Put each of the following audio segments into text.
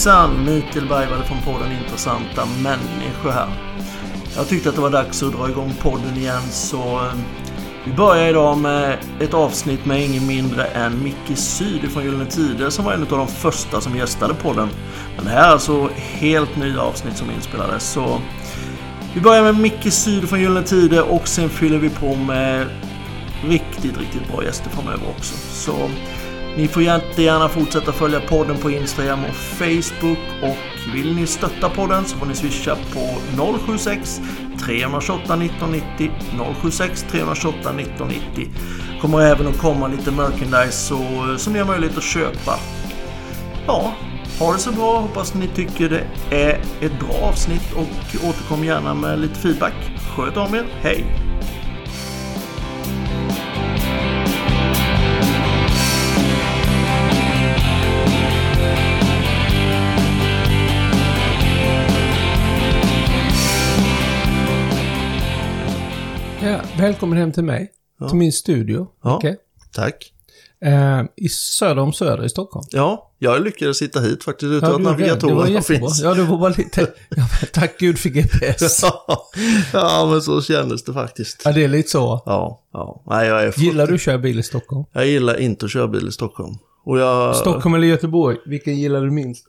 Hejsan! Mikael Bergvall från podden Intressanta Människor här. Jag tyckte att det var dags att dra igång podden igen så eh, vi börjar idag med ett avsnitt med ingen mindre än Micke Syd från Gyllene Tider som var en av de första som gästade podden. Men det här är alltså helt nya avsnitt som inspelades så vi börjar med Micke Syd från Gyllene Tider och sen fyller vi på med riktigt, riktigt bra gäster framöver också. Så ni får jättegärna fortsätta följa podden på Instagram och Facebook och vill ni stötta podden så får ni swisha på 076 328 1990 076 328 1990 kommer även att komma lite merchandise så, som ni har möjlighet att köpa. Ja, ha det så bra. Hoppas ni tycker det är ett bra avsnitt och återkom gärna med lite feedback. Sköt om er. Hej! Välkommen hem till mig. Ja. Till min studio. Ja. Okej. Tack. Eh, I söder om Söder i Stockholm. Ja, jag lyckades hitta hit faktiskt utan Ja, att du navigatorerna finns. Ja, det var bara lite... Ja, tack gud för GPS. ja, men så kändes det faktiskt. Ja, det är lite så. Ja, ja. Nej, jag är Gillar du att köra bil i Stockholm? Jag gillar inte att köra bil i Stockholm. Jag... Stockholm eller Göteborg? Vilken gillar du minst?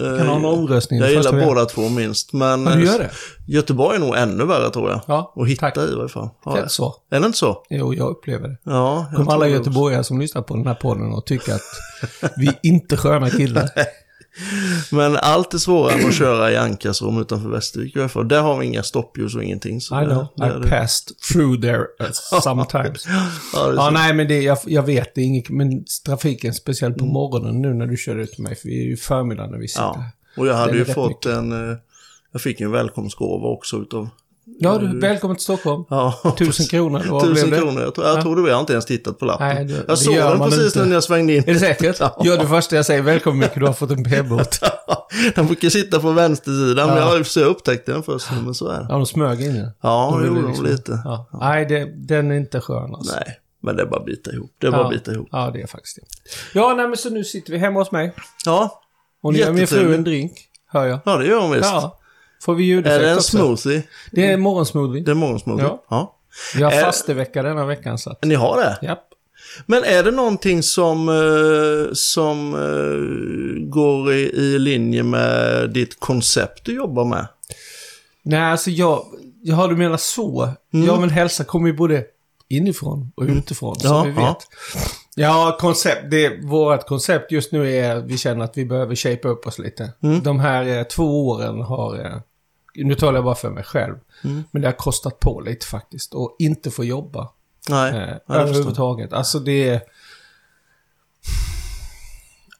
Eh, Kan ha en omröstning. Jag gillar båda två minst. Men Ja, du eh, gör det? Göteborg är nog ännu värre tror jag. Ja, Att hitta tack. i varje fall. Ja, det så? Är det inte så? Jo, jag upplever det. Ja, Kommer alla göteborgare som lyssnar på den här podden och tycker att vi är inte sköna killar? Men allt är svårare än att köra i Ankasrom utanför Västervik i alla fall. Där har vi inga stoppljus och ingenting. Så I det- know. det är I det. passed through there uh, sometimes. Ja, det Ja, nej, men det, jag, jag vet det är inget, men trafiken, speciellt Mm. på morgonen nu när du kör ut mig, för vi är ju förmiddag när vi sitter Ja. Och jag hade ju fått en... eh, Jag fick en välkomstgåva också utav... Ja, du, välkommen till Stockholm. Ja, Tusen kronor, vad blev Tusen det? kronor. Jag tror, jag Ja. tror det. Jag har inte ens tittat på lappen. Nej, det- det jag såg den precis inte. när jag svängde in. Är det säkert? Ja. Gör det första jag säger, välkommen Micke, du har fått en p-bot. Den brukar sitta på vänstersidan, men Ja. jag, så jag upptäckte den först. Men så är det. Ja, de smög in den. Ja, det ville gjorde de liksom- lite. Ja. Nej, det, den är inte skön alltså. Nej, men det är bara att bita ihop. Det är bara att bita ihop. Ja, det är faktiskt det. Ja, nej men så nu sitter vi hemma hos mig. Ja, Och nu gör min fru en drink, hör jag. ja det gör hon visst. Ja. Får vi är ljudeffekt det en också? smoothie? Det är morgonsmoothie. Det är morgonsmoothie? Ja. ja. Vi har Är- fastevecka denna veckan så att... Ni har det? Japp. Men är det någonting som, eh, som eh, går i, i linje med ditt koncept du jobbar med? Nej, alltså jag... Ja, du menar så. Ja, men hälsa kommer ju både inifrån och utifrån, som Ja, vi vet. ja. Ja, koncept. Det, vårt koncept just nu är vi känner att vi behöver shape upp oss lite. De här eh, två åren har... Eh, nu talar jag bara för mig själv. Men det har kostat på lite faktiskt. Och inte få jobba. Nej, Eh, överhuvudtaget. Alltså det är...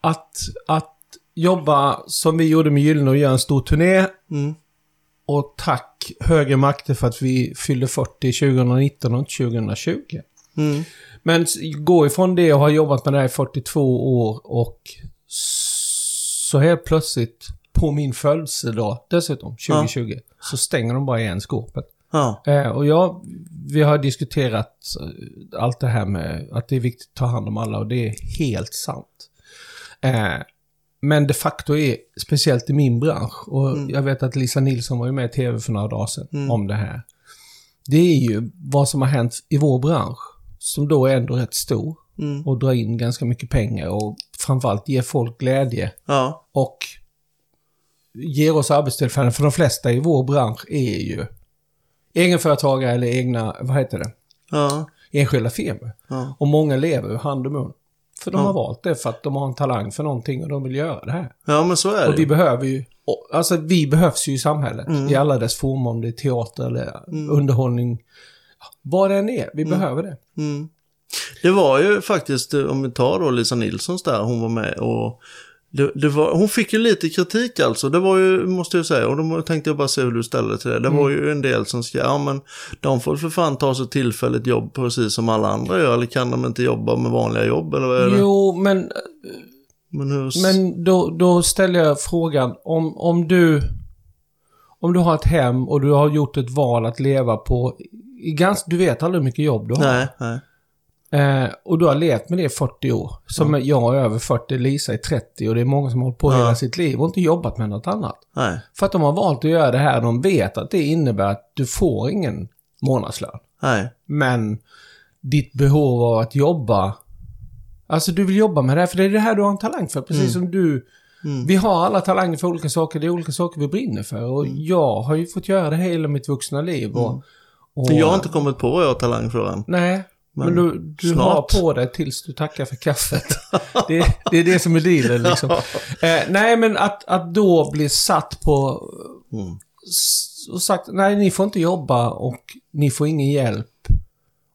Att, att jobba som vi gjorde med Gyllene och göra en stor turné. Mm. Och tack högre makter för att vi fyllde 40 2019 och inte 2020. Mm. Men gå ifrån det och ha jobbat med det här i 42 år och så helt plötsligt på min födelsedag dessutom, 2020, så stänger de bara igen skåpet. Ja, Eh, och jag, vi har diskuterat eh, allt det här med att det är viktigt att ta hand om alla och det är helt sant. Eh, men de facto är, speciellt i min bransch, och jag vet att Lisa Nilsson var ju med i TV för några dagar sedan om det här. Det är ju vad som har hänt i vår bransch, som då är ändå rätt stor Mm. och drar in ganska mycket pengar och framförallt ger folk glädje ja, och ger oss arbetstillfällen. För de flesta i vår bransch är ju egenföretagare eller egna, vad heter det, ja, enskilda firmor. ja. Och många lever hand och mun. För de Ja. har valt det för att de har en talang för någonting och de vill göra det här. Ja, men så är Och det vi ju. behöver ju, och- alltså vi behövs ju i samhället. Mm. I alla dess former, om det är teater eller underhållning. Vad det än är, vi behöver det. Mm. Det var ju faktiskt, om vi tar då Lisa Nilssons där, hon var med och det, det var, hon fick ju lite kritik alltså, det var ju, måste jag säga, och då tänkte jag bara se hur du ställer till det. Det var ju en del som skrev, ja men de får för fan ta sig tillfälligt jobb precis som alla andra gör, eller kan de inte jobba med vanliga jobb, eller vad är det? Jo, men Men hur... Men då, då ställer jag frågan, om, om du... Om du har ett hem och du har gjort ett val att leva på... I ganska, du vet aldrig hur mycket jobb du har. Nej, nej. Eh, och du har levt med det i 40 år. Som jag är över 40, Lisa är 30 och det är många som har hållit på Ja. hela sitt liv och inte jobbat med något annat. Nej. För att de har valt att göra det här, de vet att det innebär att du får ingen månadslön. Nej. Men ditt behov av att jobba... Alltså du vill jobba med det här, för det är det här du har en talang för. Precis som du... Mm. Vi har alla talanger för olika saker, det är olika saker vi brinner för. Och Mm. jag har ju fått göra det hela mitt vuxna liv. Och, och, Jag har inte kommit på vad jag har talang för än. Nej, men, Men du, du snart. har på dig tills du tackar för kaffet. det, det är det som är dealen liksom. Eh, nej, men att, att då bli satt på... Mm. Och sagt, nej ni får inte jobba och ni får ingen hjälp.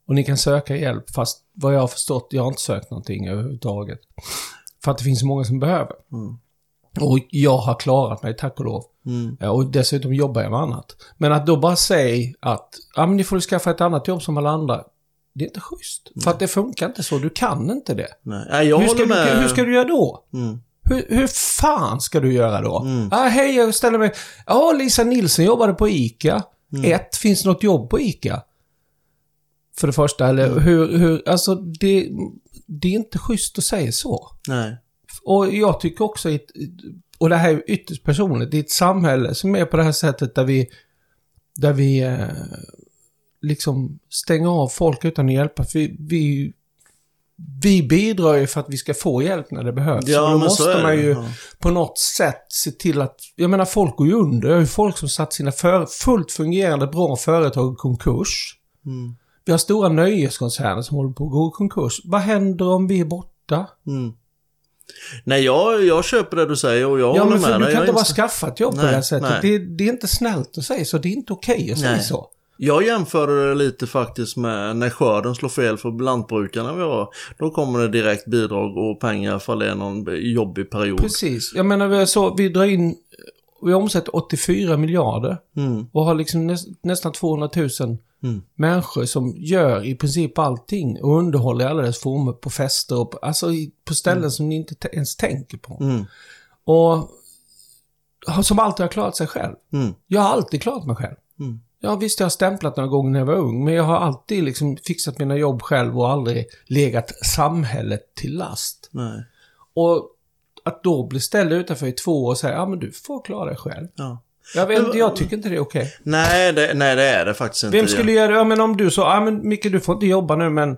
Och ni kan söka hjälp, fast vad jag har förstått, jag har inte sökt någonting överhuvudtaget. För att det finns så många som behöver. Mm. Och jag har klarat mig, tack och lov. Mm. Ja, Och dessutom jobbar jag med annat. Men att då bara säga att ja, men ni får skaffa ett annat jobb som alla andra. Det är inte schysst. För att det funkar inte så. Du kan inte det. Nej. Nej, jag Hur ska, håller du, med. hur ska du göra då? Mm. Hur, hur fan ska du göra då? Mm. Ah, hej, jag ställer mig... Ja, Lisa Nilsson jobbade på ICA. Mm. Ett, finns det något jobb på ICA? För det första, eller Mm. hur, hur... Alltså, det, det är inte schysst att säga så. Nej. Och jag tycker också, i ett, och det här är ytterst personligt, i ett samhälle som är på det här sättet där vi, där vi eh, liksom stänger av folk utan att hjälpa. För vi, vi, vi bidrar ju för att vi ska få hjälp när det behövs. Ja, och då men så måste det. man ju Ja. på något sätt se till att, jag menar folk går ju under. Jag har ju folk som satt sina för, fullt fungerande bra företag i konkurs. Mm. Vi har stora nöjeskoncerner som håller på att gå i konkurs. Vad händer om vi är borta? Mm. Nej, jag, jag köper det du säger och jag Ja, håller men för med du dig. kan Jag inte bara skaffa ett jobb på Nej, det här sättet. Det, det är inte snällt att säga så. Det är inte okej att säga Nej. så. Jag jämförde det lite faktiskt med när skörden slår fel för lantbrukarna vi har. Då kommer det direkt bidrag och pengar för det är någon jobbig period. Precis. Jag menar, vi, så, vi drar in... Vi omsätter 84 miljarder Mm. och har liksom näs, nästan 200 000 Mm. människor som gör i princip allting och underhåller alla dess former på fester och på, alltså på ställen som ni inte ens tänker på. Mm. Och som alltid har klarat sig själv. Mm. Jag har alltid klarat mig själv. Mm. Ja, visst jag har stämplat några gånger när jag var ung, men jag har alltid liksom fixat mina jobb själv och aldrig legat samhället till last. Nej. Och att då bli ställd utanför i två år och säga, ja men du får klara dig själv. Ja. Jag vet inte, jag tycker inte det är okej. Nej, det, nej, det är det faktiskt inte. Vem skulle göra det? Ja men om du sa, ja men Micke du får inte jobba nu men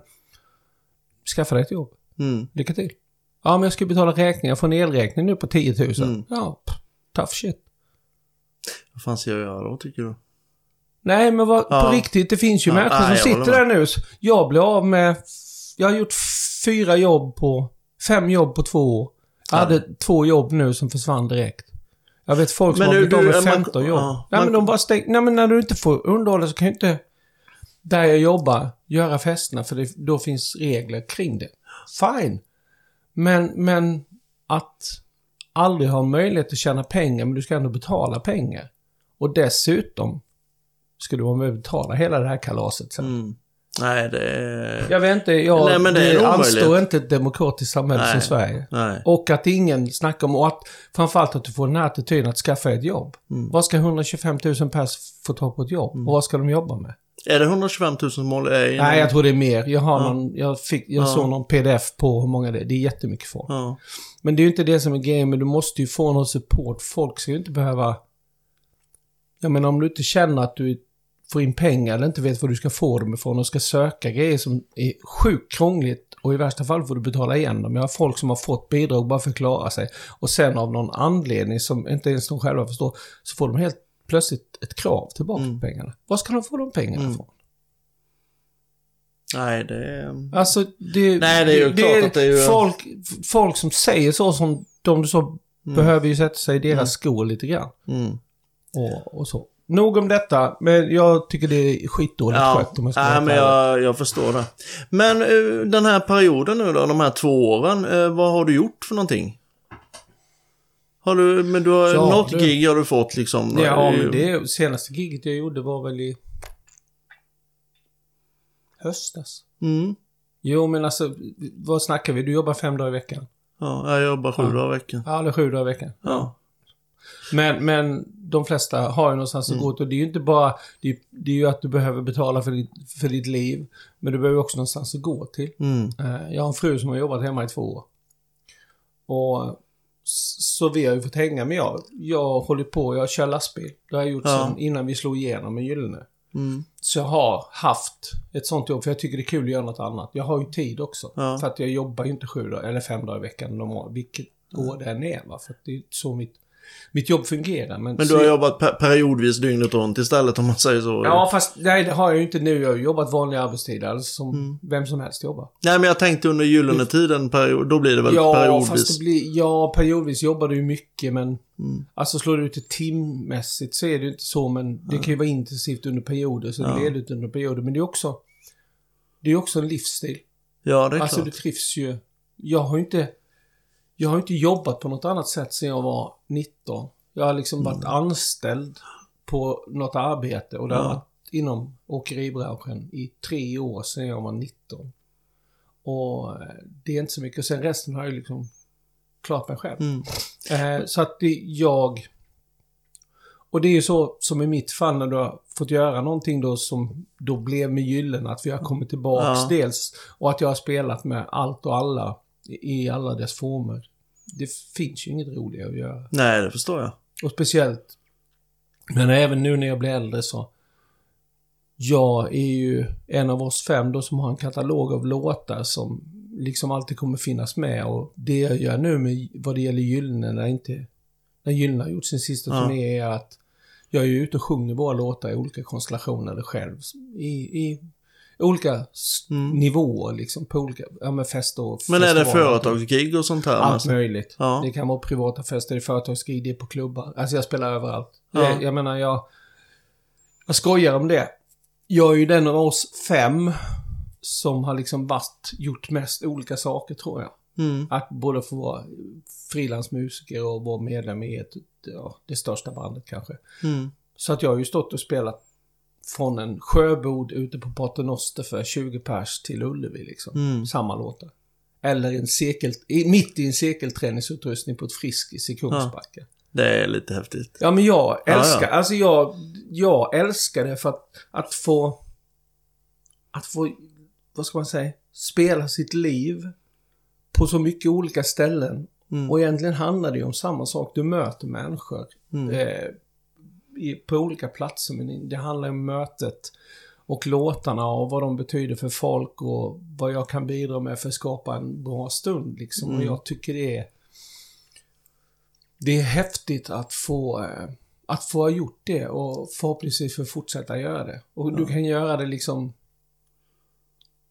skaffa dig ett jobb. Mm. Lycka till. Ja men jag ska betala räkningar, jag får en elräkning nu på 10 000. Mm. Ja, pff, tough shit. Vad fan ska jag göra då, tycker du? Nej, men vad, Ja. på riktigt, det finns ju Ja, människor som sitter där nu. Jag blir av med... Jag har gjort fyra jobb på... Fem jobb på två år. Jag Ja. hade två jobb nu som försvann direkt. Jag vet folk som Men har blivit av med man- 15 jobb. ja, Nej, man- men de bara stäng... Nej, men när du inte får underhålla så kan ju inte... Där jag jobbar, göra festerna för det, då finns regler kring det. Fine. Men, men att aldrig ha möjlighet att tjäna pengar, men du ska ändå betala pengar. Och dessutom ska du vara med och betala hela det här kalaset sen. Mm. Nej, det är... Jag vet inte, jag, Nej, men det är det anstår inte ett demokratiskt samhälle Nej. som Sverige. Nej. Och att ingen snackar om, och att framförallt att du får den här attityden att skaffa ett jobb. Mm. Vad ska 125 000 pers få ta på ett jobb? Och vad ska de jobba med? Är det 125 000 mål? Är inom- Nej, jag tror det är mer. Jag, har Ja. någon, jag, fick, jag Ja. såg någon pdf på hur många det är. Det är jättemycket folk. Ja. Men det är ju inte det som är grejen, men du måste ju få någon support. Folk ska ju inte behöva... Jag menar om du inte känner att du får in pengar eller inte vet var du ska få dem ifrån och ska söka grejer som är sjukt krångligt och i värsta fall får du betala igen dem. Jag har folk som har fått bidrag bara för att klara sig och sen av någon anledning som inte ens de själva förstår så får de helt plötsligt ett krav tillbaka Mm. på pengarna. Var ska de få de pengarna Mm. ifrån? Nej, det är... Alltså, det, Nej, det är ju klart att det är ju- Folk, folk som säger så som de du så Mm. behöver ju sätta sig i deras Mm. skor lite grann. Mm. Och, och så. Nog om detta, men jag tycker det är skitdåligt Ja, skött om jag ska nej, men jag, jag förstår det. Men eh, den här perioden nu då, de här två åren, eh, vad har du gjort för någonting? Har du, men du har, Ja, något det- gig har du fått liksom? Ja, Eh, men det senaste giget jag gjorde var väl i höstas. Mm. Jo, men alltså, vad snackar vi? Du jobbar fem dagar i veckan. Ja, jag jobbar sju Ja. dagar i veckan. Ja, eller sju dagar i veckan. Ja. Men, men de flesta har ju någonstans att gå till. Och det är ju inte bara, det är, det är ju att du behöver betala för ditt, för ditt liv. Men du behöver också någonstans att gå till. Mm. Eh, Jag har en fru som har jobbat hemma i två år. Och så vi har ju fått hänga med. Jag, jag hållit på, jag kör lastbil. Det har jag gjort Ja. sedan innan vi slog igenom med Gyllene. Mm. Så jag har haft ett sånt jobb för jag tycker det är kul att göra något annat. Jag har ju tid också. Ja. För att jag jobbar ju inte sju dagar, eller fem dagar i veckan normalt, vilket år det än är. Va? För att det är så mitt, mitt jobb fungerar. Men, Men så- du har jobbat per periodvis dygnet runt istället om man säger så? Ja, fast nej, det har jag ju inte nu. Jag har jobbat vanliga arbetstider, alltså som Mm. vem som helst jobbar. Nej, men jag tänkte under gyllene tiden, period, då blir det väl Ja, periodvis? fast det blir, ja, periodvis jobbar du ju mycket, men Mm. alltså slår du ut det timmässigt så är det ju inte så, men det kan ju vara intensivt under perioder, så det Ja. är ledigt under perioder. Men det är också, det är också en livsstil. Ja, det är Alltså klart. du trivs ju. Jag har ju inte, jag har inte jobbat på något annat sätt sedan jag var 19. Jag har liksom varit Mm. anställd på något arbete och det har Ja. varit inom åkeribranschen i tre år sedan jag var 19. Och eh, det är inte så mycket. Och sen resten har jag liksom klarat mig själv. Mm. Eh, så att det, jag... Och det är ju så som i mitt fall när du har fått göra någonting då som då blev med Gyllene, att vi har kommit tillbaks Ja. dels och att jag har spelat med allt och alla i, alla dess former. Det finns ju inget roligare att göra. Nej, det förstår jag. Och speciellt, men även nu när jag blir äldre så. Jag är ju en av oss fem då som har en katalog av låtar som liksom alltid kommer finnas med. Och det jag gör nu med vad det gäller Gyllene när inte när Gyllene har gjort sin sista Ja. turné är att jag är ute och sjunger våra låtar i olika konstellationer själv. I, i olika Mm. nivåer liksom på olika, ja men fester och Men är det företagsgig och sånt här? Allt alltså? möjligt. Ja. Det kan vara privata fester, det är företagsgig, det är på klubbar. Alltså jag spelar överallt. Ja. Jag, jag menar, jag... Jag skojar om det. Jag är ju den av oss fem som har liksom varit, gjort mest olika saker tror jag. Mm. Att både få vara frilansmusiker och vara medlem i ett, ja, det största bandet kanske. Mm. Så att jag har ju stått och spelat från en sjöbod ute på Paternoster för 20 pers till Ullevi liksom. Mm. Samma låtar. Eller en cirkel, i, mitt i en cirkelträningsutrustning på ett Friskis i Kungsbacka. Det är lite häftigt. Ja, men jag Ja, älskar, ja. alltså jag, jag älskar det för att, att få, att få, vad ska man säga, spela sitt liv på så mycket olika ställen. Mm. Och egentligen handlar det ju om samma sak. Du möter människor Mm. eh, i, på olika platser. Men det handlar om mötet och låtarna och vad de betyder för folk och vad jag kan bidra med för att skapa en bra stund. Liksom. Mm. Och jag tycker det är... Det är häftigt att få, eh, att få ha gjort det och förhoppningsvis få fortsätta göra det. Och du kan göra det liksom...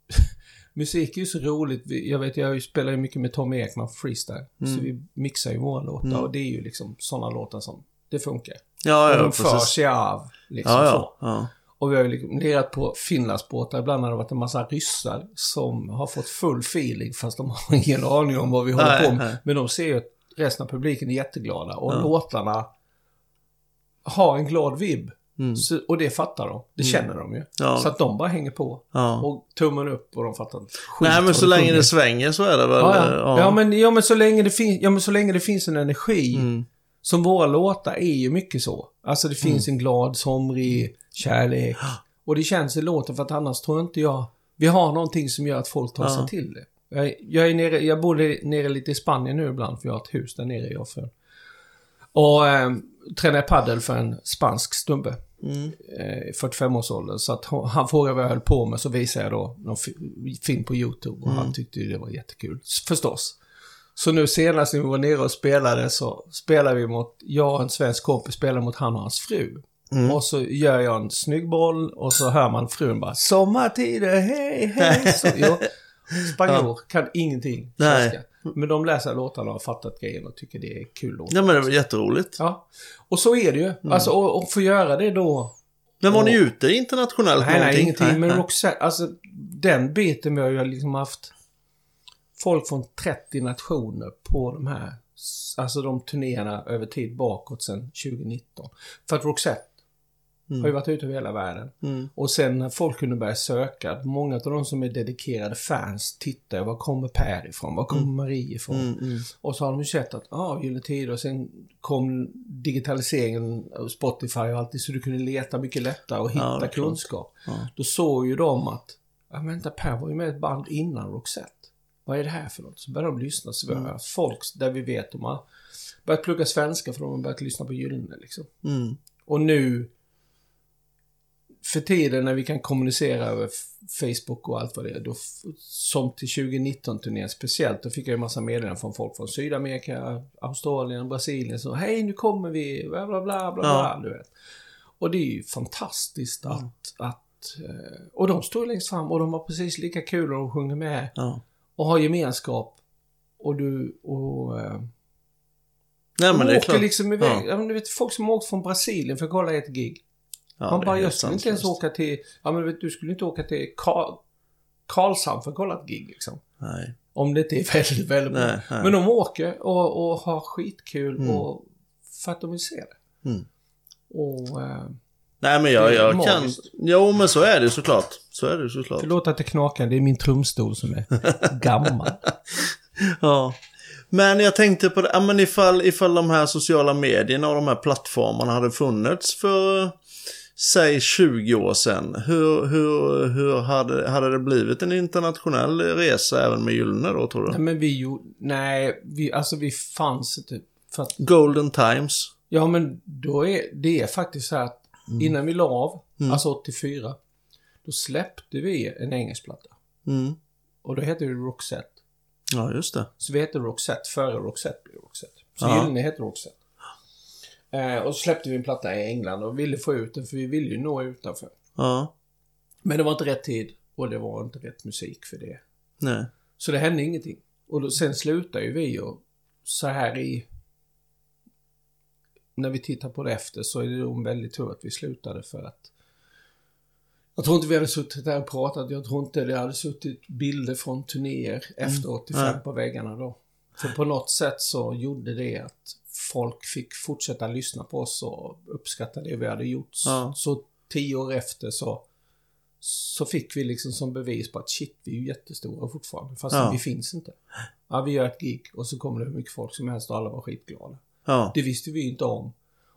Musik är ju så roligt. Jag vet, jag spelar ju mycket med Tommy Ekman freestyle. Så vi mixar ju våra låtar Mm. och det är ju liksom sådana låtar som det funkar. Ja, ja, de för precis. sig av. Liksom Ja, ja. ja. Och vi har ju liksom lirat på Finlandsbåtar. Ibland har det varit en massa ryssar som har fått full feeling fast de har ingen aning om vad vi håller Nej, på med. nej. Men de ser ju att resten av publiken är jätteglada och Ja. låtarna har en glad vibb. Mm. Så, och det fattar de. Det känner de ju. Ja. Så att de bara hänger på. ja. Och tummen upp och de fattar inte Nej, men så de länge det svänger så är det väl... Ja, eh, ja. Ja, men, ja, men så länge det finns, ja, men så länge det finns en energi. Mm. Som våra låtar är ju mycket så. Alltså det finns en glad, somrig kärlek. Och det känns i låten för att annars tror inte jag... Vi har någonting som gör att folk tar sig till det. Jag, jag, är nere, jag bor nere lite i Spanien nu ibland för jag har ett hus där nere jag för. Och eh, tränar paddel för en spansk snubbe. Mm. Eh, 45-årsåldern. Så att hon- han frågade vad jag höll på med så visade jag då någon fi- film på YouTube och Mm. han tyckte ju det var jättekul. Förstås. Så nu senast när vi var nere och spelade så spelade vi mot, jag och en svensk kompis spelade mot han och hans fru. Mm. Och så gör jag en snygg boll och så hör man frun bara Sommartider, hej, hej. Så, jo, spanjor kan ingenting Nej. svenska. Men de läser låtarna och har fattat grejen och tycker det är kul låt. Ja, men det var jätteroligt. Ja. Och så är det ju. Alltså, och, och få göra det då Men var ni Och- ute internationellt Nej, nej, någonting? ingenting. men nej. också, alltså den biten vi har ju liksom haft folk från 30 nationer på de här, alltså de turnéerna över tid bakåt sedan 2019. För att Roxette Mm. Har ju varit ute över hela världen. Mm. Och sen när folk kunde börja söka, många av de som är dedikerade fans tittar, var kommer Per ifrån? Var kommer Marie ifrån? Mm. Mm. Och så har de ju sett att, ja, ah, Gyllene Tider och sen kom digitaliseringen, Spotify och allt det, så du kunde leta mycket lättare och Ja, hitta klart. kunskap. Ja. Då såg ju de att, ja vänta Per var ju med i ett band innan Roxette. Vad är det här för något? Så började de lyssna. Så Mm. började folk där vi vet, de har börjat plugga svenska för de har börjat lyssna på Gyllene liksom. Mm. Och nu, för tiden när vi kan kommunicera över Facebook och allt vad det är, då, som till 2019-turnén speciellt, då fick jag ju massa meddelanden från folk från Sydamerika, Australien, Brasilien som Hej, nu kommer vi, bla bla bla, bla, Ja. du vet. Och det är ju fantastiskt att, att eh, och de står längst fram och de har precis lika kul och de sjunger med Ja. Och har gemenskap. Och du, och... Eh, Nej men de det är åker klart. liksom iväg. Ja. Men du vet, folk som har åkt från Brasilien för att kolla ett gig. Ja, Man bara, jag skulle inte ens åka till... Ja, men du vet, du skulle inte åka till Karl, Karlshamn för att kolla ett gig liksom. Nej. Om det inte är väldigt, väldigt bra. Nej, nej. Men de åker och, och har skitkul Mm. och för att de vill se det. Mm. Och... Eh, Nej men jag, jag kan... Jo men så är det såklart. Så är det såklart. förlåt att det knakar, det är min trumstol som är gammal. Ja. Men jag tänkte på det, ja, men ifall, ifall de här sociala medierna och de här plattformarna hade funnits för säg 20 år sedan. Hur, hur, hur hade, hade det blivit en internationell resa även med Gyllene då tror Nej, du? men vi gjorde... Nej, vi, alltså vi fanns inte. För att Golden Times. Ja, men då är det är faktiskt så här att innan vi la av, Mm. alltså 84, då släppte vi en engelsk platta. Mm. Och då hette det Roxette. Ja just det. Så vi hette Roxette före Roxette blev Roxette. Så Ja. Gyllene hette Roxette. Eh, och så släppte vi en platta i England och ville få ut den för vi ville ju nå utanför. Ja. Men det var inte rätt tid och det var inte rätt musik för det. Nej. Så det hände ingenting. Och då, sen slutade ju vi och så här i... När vi tittar på det efter så är det nog väldigt tur att vi slutade för att... Jag tror inte vi hade suttit där och pratat. Jag tror inte det hade suttit bilder från turnéer efter 85 Nej. på väggarna då. För på något sätt så gjorde det att folk fick fortsätta lyssna på oss och uppskatta det vi hade gjort. Ja. Så tio år efter så, så fick vi liksom som bevis på att shit, vi är ju jättestora fortfarande. Fast Ja. vi finns inte. Ja, vi gör ett gig och så kommer det hur mycket folk som helst och alla var skitglada. Ja. Det visste vi inte om.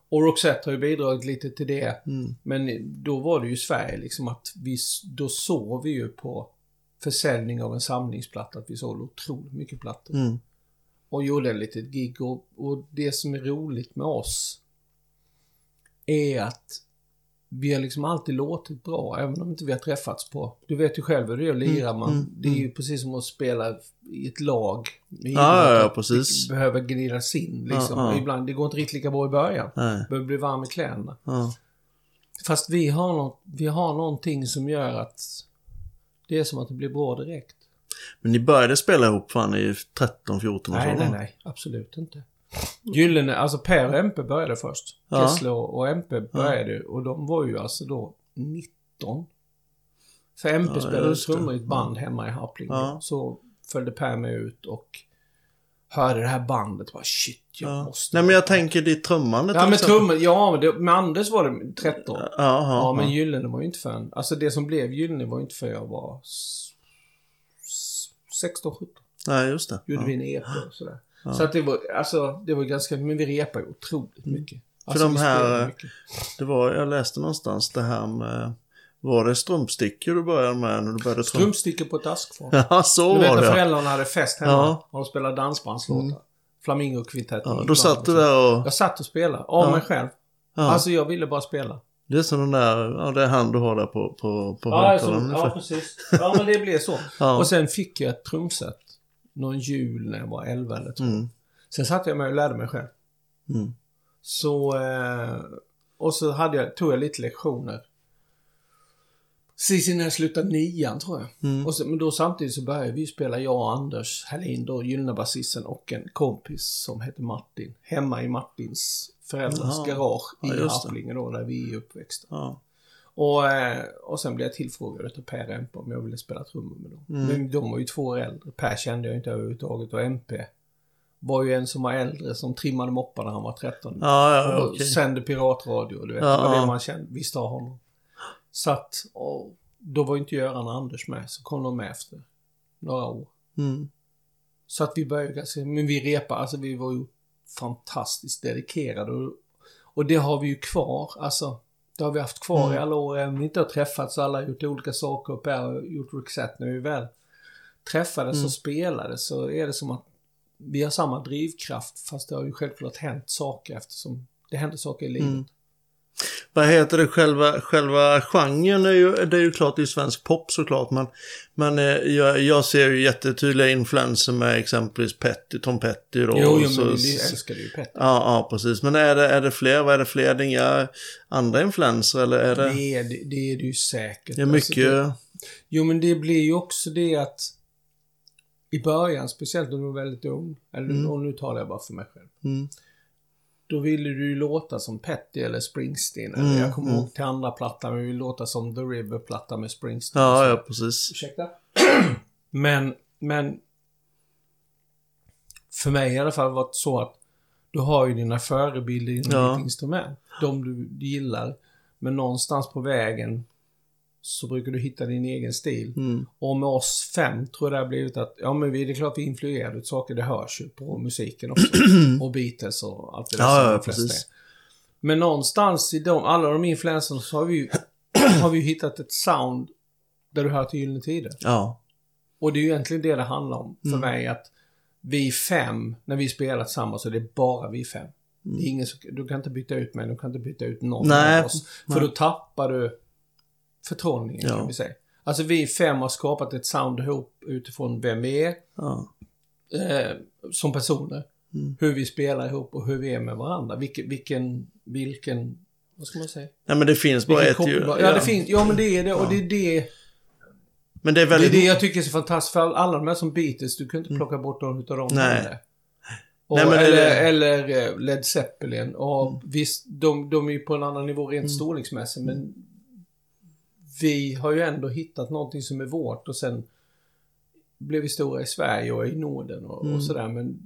Och Roxette har ju bidragit lite till det. Mm. Men då var det ju Sverige liksom att vi, då såg vi ju på försäljning av en samlingsplatta att vi sålde otroligt mycket plattor. Mm. Och gjorde en litet gig och, och det som är roligt med oss är att vi har liksom alltid låtit bra, även om inte vi har träffats på... Du vet ju själv hur det är att lira. Man, mm, det är ju precis som att spela i ett lag. med Ja, ja, precis. Det behöver gnidas in liksom. Ja, ja. Ibland, det går inte riktigt lika bra i början. Nej. Behöver bli varm i kläderna. Ja. Fast vi har, något, vi har någonting som gör att det är som att det blir bra direkt. Men ni började spela ihop fan i 13, 14 års Nej, nej, nej. Absolut inte. Gyllene, alltså Per och MP började först. Ja. Kessler och MP började och de var ju alltså då 19. För MP Ja, spelade trummor i ett band hemma i Harplinge. Ja. Så följde Per med ut och hörde det här bandet bara shit, jag Ja. måste... Nej men jag tänker ditt trummande Ja, men trummor, ja, det, med Anders var det 13. Ja, ja, Ja, men ja. Gyllene var ju inte förrän... Alltså det som blev Gyllene var ju inte för jag var s- s- 16, 17. Nej, just det. Gjorde ja. vi en EP och sådär. Så att det var, alltså, det var ganska... Men vi repade otroligt mycket. Alltså, Mm. de här-. Det var, jag läste någonstans det här med, var det strumpstickor du började med när du började? Strumpstickor på ett askfat. Ja, så Du vet var när det ja. föräldrarna hade fest hemma Ja. och de spelade dansbandslåtar. Flamingo-kvintetten. ja. Då satt du där och... Jag satt och spelade. Av Ja. mig själv. Ja. Alltså jag ville bara spela. Det är som den där, ja det är han du har där på, på, på Ja, högtalaren ja, precis. Ja, men det blev så. Ja. Och sen fick jag ett trumset. Någon jul när jag var 11 eller 12. Mm. Sen satte jag mig och lärde mig själv. Mm. Så, eh, och så hade jag, tog jag lite lektioner. Precis innan jag slutade nian tror jag. Mm. Och så, men då samtidigt så började vi spela, jag och Anders Hallin då, gyllene och en kompis som heter Martin. Hemma i Martins föräldrars Jaha. garage Ja, i det. Harplinge då, där vi är uppväxta. Ja. Och, eh, och sen blev jag tillfrågad av Per MP om jag ville spela trummor med dem. Mm. Men de var ju två år äldre. Per kände jag inte överhuvudtaget och MP var ju en som var äldre som trimmade moppar när han var 13. Ja, ja, och okej. sände piratradio, du vet. Ja, det var det man kände, visste av honom. Så att, och då var ju inte Göran och Anders med, så kom de med efter några år. Mm. Så att vi började ganska, men vi repade, alltså vi var ju fantastiskt dedikerade. Och, och det har vi ju kvar, alltså. Det har vi haft kvar Mm. i alla år, även om vi inte har träffats och alla har gjort olika saker Per har gjort Roxette. När vi väl träffades Mm. och spelade så är det som att vi har samma drivkraft, fast det har ju självklart hänt saker eftersom det händer saker i livet. Mm. Vad heter det, själva, själva genren är ju, det är ju klart det är svensk pop såklart, men, men eh, jag, jag ser ju jättetydliga influenser med exempelvis Petty, Tom Petty då. Jo, jo, så- men vi älskade ju Petter. Ja, ja, precis. Men är det, är det fler? Vad är det fler? Det är inga andra influenser eller är det? Det är det, det är det ju säkert. Är mycket... Alltså, det, jo, men det blir ju också det att i början, speciellt när du var väldigt ung, eller Mm. nu talar jag bara för mig själv. Mm. Då ville du ju låta som Petty eller Springsteen. Eller Mm, jag kommer mm. ihåg till andra plattan, vi ville låta som The River-platta med Springsteen. Ja, ja, precis. Ursäkta? men, men... För mig i alla fall var det så att du har ju dina förebilder inom Ja. ditt instrument. De du gillar. Men någonstans på vägen så brukar du hitta din egen stil. Mm. Och med oss fem tror jag det har blivit att, ja men vi, det är klart vi är influerade av saker, det hörs ju på musiken också. och Beatles och allt det där Ja, som ja, de flesta precis. är. Men någonstans i de, alla de influenserna så har vi ju, har vi hittat ett sound där du hör till Gyllene Tider. Ja. Och det är ju egentligen det det handlar om för Mm. mig att vi fem, när vi spelar tillsammans så är det bara vi fem. Det är ingen som, du kan inte byta ut mig, du kan inte byta ut någon Nej, av oss. För nej. då tappar du förtrollningen Ja. kan vi säga. Alltså vi fem har skapat ett sound ihop utifrån vem vi är ja. eh, som personer. Mm. Hur vi spelar ihop och hur vi är med varandra. Vilken, vilken, vilken, vad ska man säga? Nej, men det finns bara Vilken ett koppling- ljud. Ja, det finns, ja men det är det och det är det Men det är Det är väldigt... det jag tycker är så fantastiskt. För alla de här som Beatles, du kan inte plocka bort någon utav dem Mm. Nej. Och, Nej, men det- eller, eller eh, Led Zeppelin. Och Mm. visst, de, de är ju på en annan nivå rent storleksmässigt, men vi har ju ändå hittat någonting som är vårt och sen blev vi stora i Sverige och i Norden och, Mm. och sådär. Men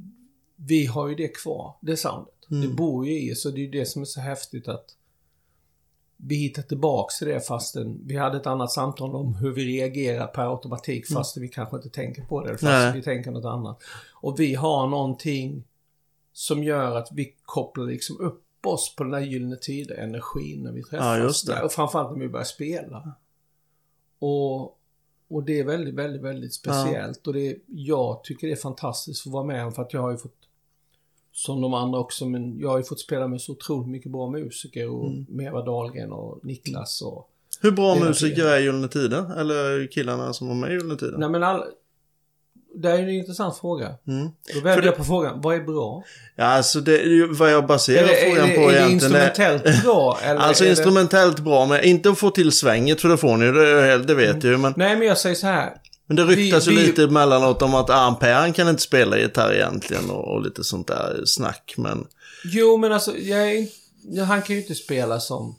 vi har ju det kvar, det soundet. Det Mm. bor ju i oss och det är ju det som är så häftigt att vi hittar tillbaks till det fastän vi hade ett annat samtal om hur vi reagerar per automatik fast vi kanske inte tänker på det. Fast Mm. Nej. vi tänker något annat. Och vi har någonting som gör att vi kopplar liksom upp oss på den här gyllene tider energin när vi träffas. Ja, just det. Och framförallt när vi börjar spela. Och, och det är väldigt, väldigt, väldigt speciellt. Och det jag tycker det är fantastiskt att vara med om för att jag har ju fått som de andra också, men jag har ju fått spela med så otroligt mycket bra musiker och Mm. med Eva Dahlgren och Niklas och... Hur bra musiker är Gyllene Tider? Eller killarna som var med i Gyllene Tider? Nej men all... Det är en intressant fråga. Mm. Då väljer det- jag på frågan, vad är bra? Ja, alltså det är ju vad jag baserar Är det, är frågan det, på är det egentligen. är- instrumentellt bra? Eller Alltså är instrumentellt bra, men inte att få till svänget för det får ni ju, det, det vet du ju. Men, Nej men jag säger så här. men det ryktas Vi- ju vi- lite emellanåt om att Per han kan inte spela gitarr egentligen och, och lite sånt där snack. Men Jo men alltså, jag är Han kan ju inte spela som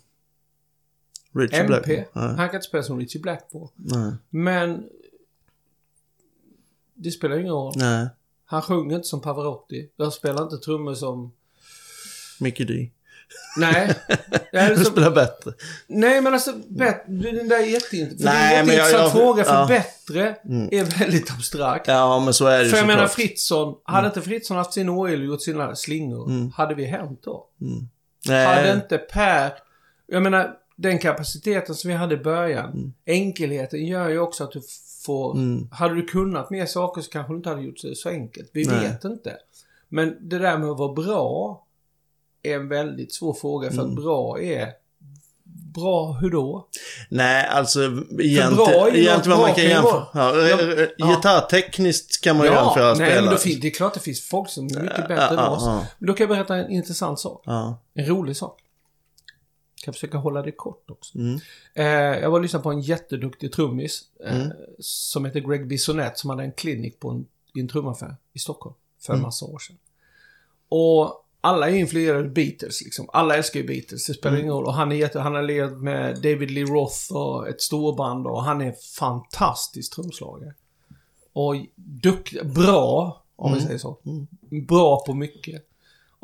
Richie MP. Blackmore. Han kan inte spela som Richie Blackmore. Nej. Men... Det spelar ingen roll. Nej. Han sjunger inte som Pavarotti. Jag spelar inte trummor som... Mickey D. Nej. Jag är Du spelar bättre. Nej men alltså, bet... den där är jätteint... för Nej, men jag- jätteintressant jag- fråga för ja. bättre Mm. är väldigt abstrakt. Ja, men så är det För jag menar såklart. Fritzson, hade inte Fritzson haft sin orgel och gjort sina slingor, Mm. hade vi hänt då? Nej. Hade inte Per... Jag menar, den kapaciteten som vi hade i början, Mm. enkelheten gör ju också att du får... Mm. Hade du kunnat mer saker så kanske du inte hade gjort det så enkelt. Vi Nej. vet inte. Men det där med att vara bra är en väldigt svår fråga för Mm. att bra är... Bra hur då? Nej, alltså bra är egentligen, egentligen vad man kan jämföra. Ja, Ja, ja. Gitarrtekniskt kan man ju jämföra nej, spelare. men då fin- det är klart det finns folk som är mycket bättre Ja, än ja, oss. ja. Men då kan jag berätta en intressant sak. Ja. En rolig sak. Kan försöka hålla det kort också. Mm. Eh, jag var och lyssnade på en jätteduktig trummis eh, Mm. som heter Greg Bissonette som hade en klinik på en, i en trumaffär i Stockholm för en Mm. massa år sedan. Och alla är influerade Beatles liksom. Alla älskar ju Beatles, det spelar Mm. ingen roll. Och han, är jätte, han har legat med David Lee Roth och ett storband och han är fantastisk trumslagare. Och dukt, bra om vi Mm. säger så. Bra på mycket.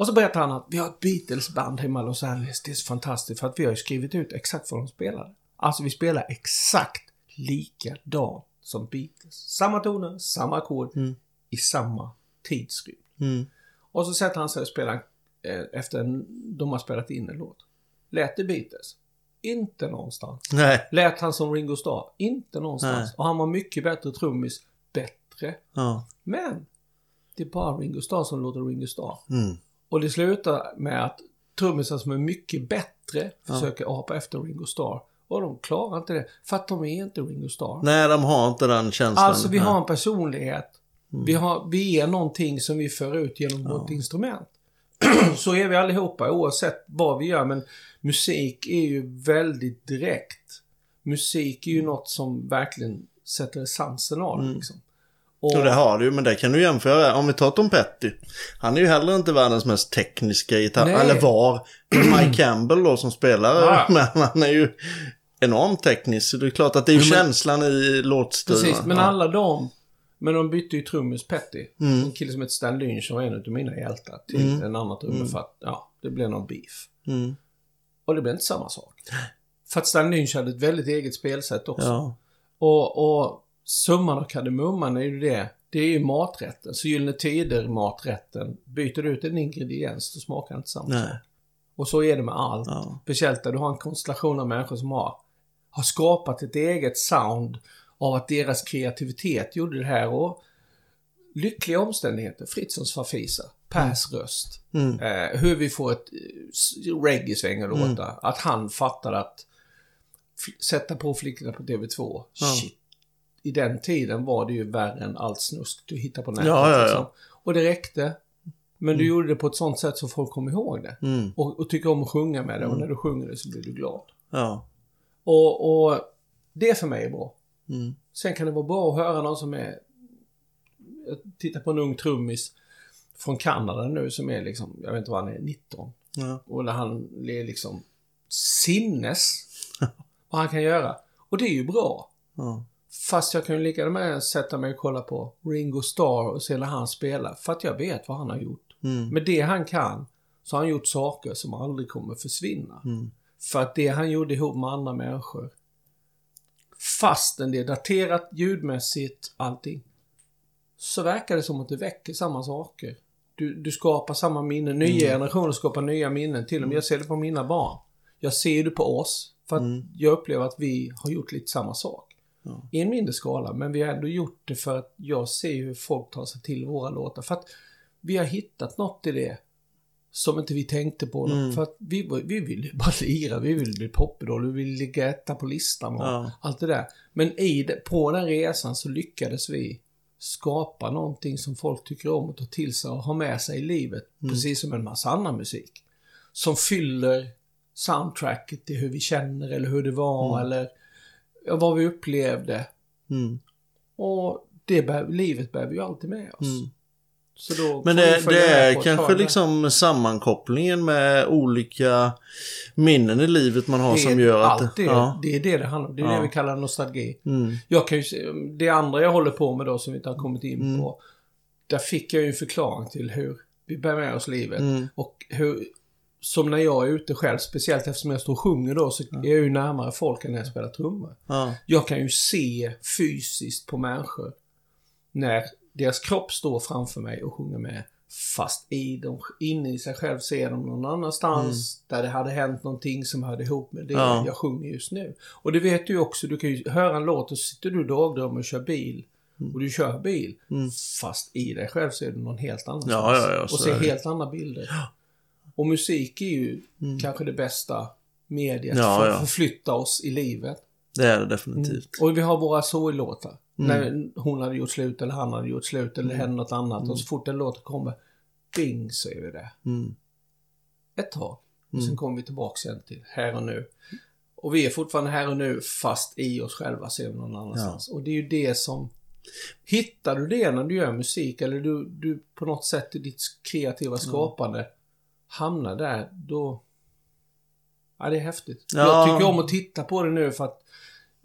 Och så berättar han att vi har ett Beatles-band hemma i Los Angeles. Det är så fantastiskt för att vi har ju skrivit ut exakt vad de spelade. Alltså vi spelar exakt likadant som Beatles. Samma toner, samma ackord, Mm. i samma tidsrymd. Mm. Och så sätter han sig och spelar eh, efter en, de har spelat in en låt. Lät det Beatles? Inte någonstans. Nej. Lät han som Ringo Starr? Inte någonstans. Nej. Och han var mycket bättre trummis. Bättre. Ja. Men det är bara Ringo Starr som låter Ringo Starr. Mm. Och det slutar med att trummisen som är mycket bättre försöker apa efter Ringo Starr. Och de klarar inte det. För att de är inte Ringo Starr. Nej, de har inte den känslan. Alltså vi har en personlighet. Vi, har, vi är någonting som vi för ut genom vårt instrument. Så är vi allihopa oavsett vad vi gör. Men musik är ju väldigt direkt. Musik är ju något som verkligen sätter essensen av det, liksom. Och, Och det har du men det kan du jämföra. Om vi tar Tom Petty. Han är ju heller inte världens mest tekniska gitarr, Nej. eller var. Mike Campbell då som spelar, Ja. men han är ju enormt teknisk. Så det är klart att det är ju känslan i låtstilen. Precis, men alla de... Men de bytte ju trummis Petty. Mm. En kille som heter Stan Lynch som var en av mina hjältar till en annan trummis för att, ja, det blev någon beef. Mm. Och det blev inte samma sak. För att Stan Lynch hade ett väldigt eget spelsätt också. Ja. Och, och summan av kardemumman är ju det. Det är ju maträtten. Så Gyllene Tider maträtten. Byter du ut en ingrediens, då smakar det inte samma sak. Och så är det med allt. Ja. Speciellt där du har en konstellation av människor som har, har skapat ett eget sound av att deras kreativitet gjorde det här och lyckliga omständigheter. Fritzons farfisa, Pers röst. Mm. Eh, hur vi får ett eh, reggae-sväng att låta. Att han fattade att sätta på flickorna på TV2. Ja. Shit. I den tiden var det ju värre än allt snusk du hittar på nätet. Ja, ja. Liksom. Och det räckte. Men du gjorde det på ett sånt sätt så folk kom ihåg det. Mm. Och, och tycker om att sjunga med det. Och när du sjunger det så blir du glad. Ja. Och, och det för mig är bra. Mm. Sen kan det vara bra att höra någon som är... Jag tittar på en ung trummis från Kanada nu som är liksom, jag vet inte vad han är, 19. Ja. Och när han är liksom sinnes vad han kan göra. Och det är ju bra. Ja. Fast jag kan ju lika med sätta mig och kolla på Ringo Starr och se när han spelar. För att jag vet vad han har gjort. Mm. Med det han kan så har han gjort saker som aldrig kommer försvinna. Mm. För att det han gjorde ihop med andra människor. Fastän det är daterat ljudmässigt, allting. Så verkar det som att det väcker samma saker. Du, du skapar samma minnen. Nya Mm. generationer skapar nya minnen. Till och med jag ser det på mina barn. Jag ser det på oss. För att Mm. jag upplever att vi har gjort lite samma sak. Ja. I en mindre skala, men vi har ändå gjort det för att jag ser hur folk tar sig till våra låtar. För att vi har hittat något i det som inte vi tänkte på. Mm. För att vi, vi ville bara lira, vi ville bli popidol, vi ville ligga etta på listan och Ja. allt det där. Men i det, på den resan så lyckades vi skapa någonting som folk tycker om att ta till sig och ha med sig i livet. Mm. Precis som en massa annan musik. Som fyller soundtracket till hur vi känner eller hur det var Mm. eller vad vi upplevde. Mm. Och det bär, livet bär vi ju alltid med oss. Mm. Så då Men det, det är kanske liksom sammankopplingen med olika minnen i livet man har som gör att... allt det, Ja. det är det det handlar om. Det är Ja. det vi kallar nostalgi. Mm. Jag kan ju det andra jag håller på med då som vi inte har kommit in Mm. på. Där fick jag ju en förklaring till hur vi bär med oss livet. Mm. Och hur, som när jag är ute själv, speciellt eftersom jag står och sjunger då, så är jag ju närmare folk än när jag spelar trummor. Ja. Jag kan ju se fysiskt på människor när deras kropp står framför mig och sjunger med. Fast i dem, inne i sig själv ser de någon annanstans där det hade hänt någonting som hörde ihop med det Mm. Ja. jag sjunger just nu. Och det vet du ju också, du kan ju höra en låt och så sitter du dagdrömmer och kör bil. Och du kör bil. Mm. Fast i dig själv ser du någon helt annanstans. Ja, ja, så och ser är helt andra bilder. Och musik är ju Mm. kanske det bästa mediet Ja, för ja. att förflytta oss i livet. Det är det definitivt. Och vi har våra sorglåtar. Mm. När hon hade gjort slut eller han hade gjort slut eller det hände något annat. Och så fort en låt kommer, bing så är vi där. Mm. Ett tag. Och Mm. sen kommer vi tillbaka igen till här och nu. Och vi är fortfarande här och nu fast i oss själva ser vi någon annanstans. Och det är ju det som... Hittar du det när du gör musik eller du, du på något sätt i ditt kreativa skapande hamnar där, då... Ja, det är häftigt. Ja. Jag tycker om att titta på det nu för att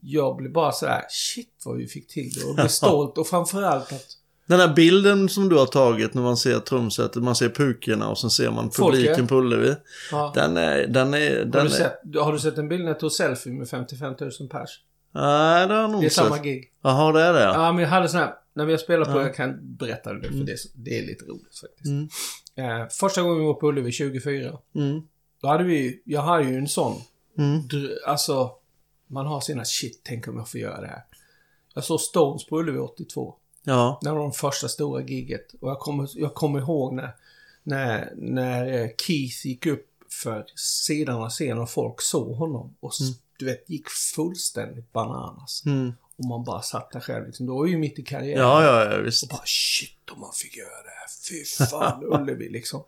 jag blir bara sådär, shit vad vi fick till det. Och blir stolt och framförallt att Den här bilden som du har tagit när man ser trumsetet, man ser pukorna och sen ser man publiken Folket. på Ullevi. Ja. Den är, den är, Har, den du är... sett, har du sett en bild när jag tog selfie med 55 000 pers? Nej, det har jag nog Det är inte samma gig. Jaha, det är det. Ja, men jag hade sån här, när vi har spelat på, Ja. jag kan berätta det för det, är så- det är lite roligt faktiskt. Mm. Eh, första gången vi var på Ullevi 24, Mm. då hade vi, jag hade ju en sån, Mm. alltså, man har sina shit, tänk om jag får göra det här. Jag såg Stones på Ullevi 82. Ja. Det var de första stora giget. Och jag kommer, jag kommer ihåg när, när, när eh, Keith gick upp för sidan av scenen och folk såg honom. Och s- du vet, gick fullständigt bananas. Mm. Och man bara satt där själv liksom. Då var ju mitt i karriären. Ja, ja, ja, visst. Och bara shit om man fick göra det här. Fy fan, Ullevi liksom.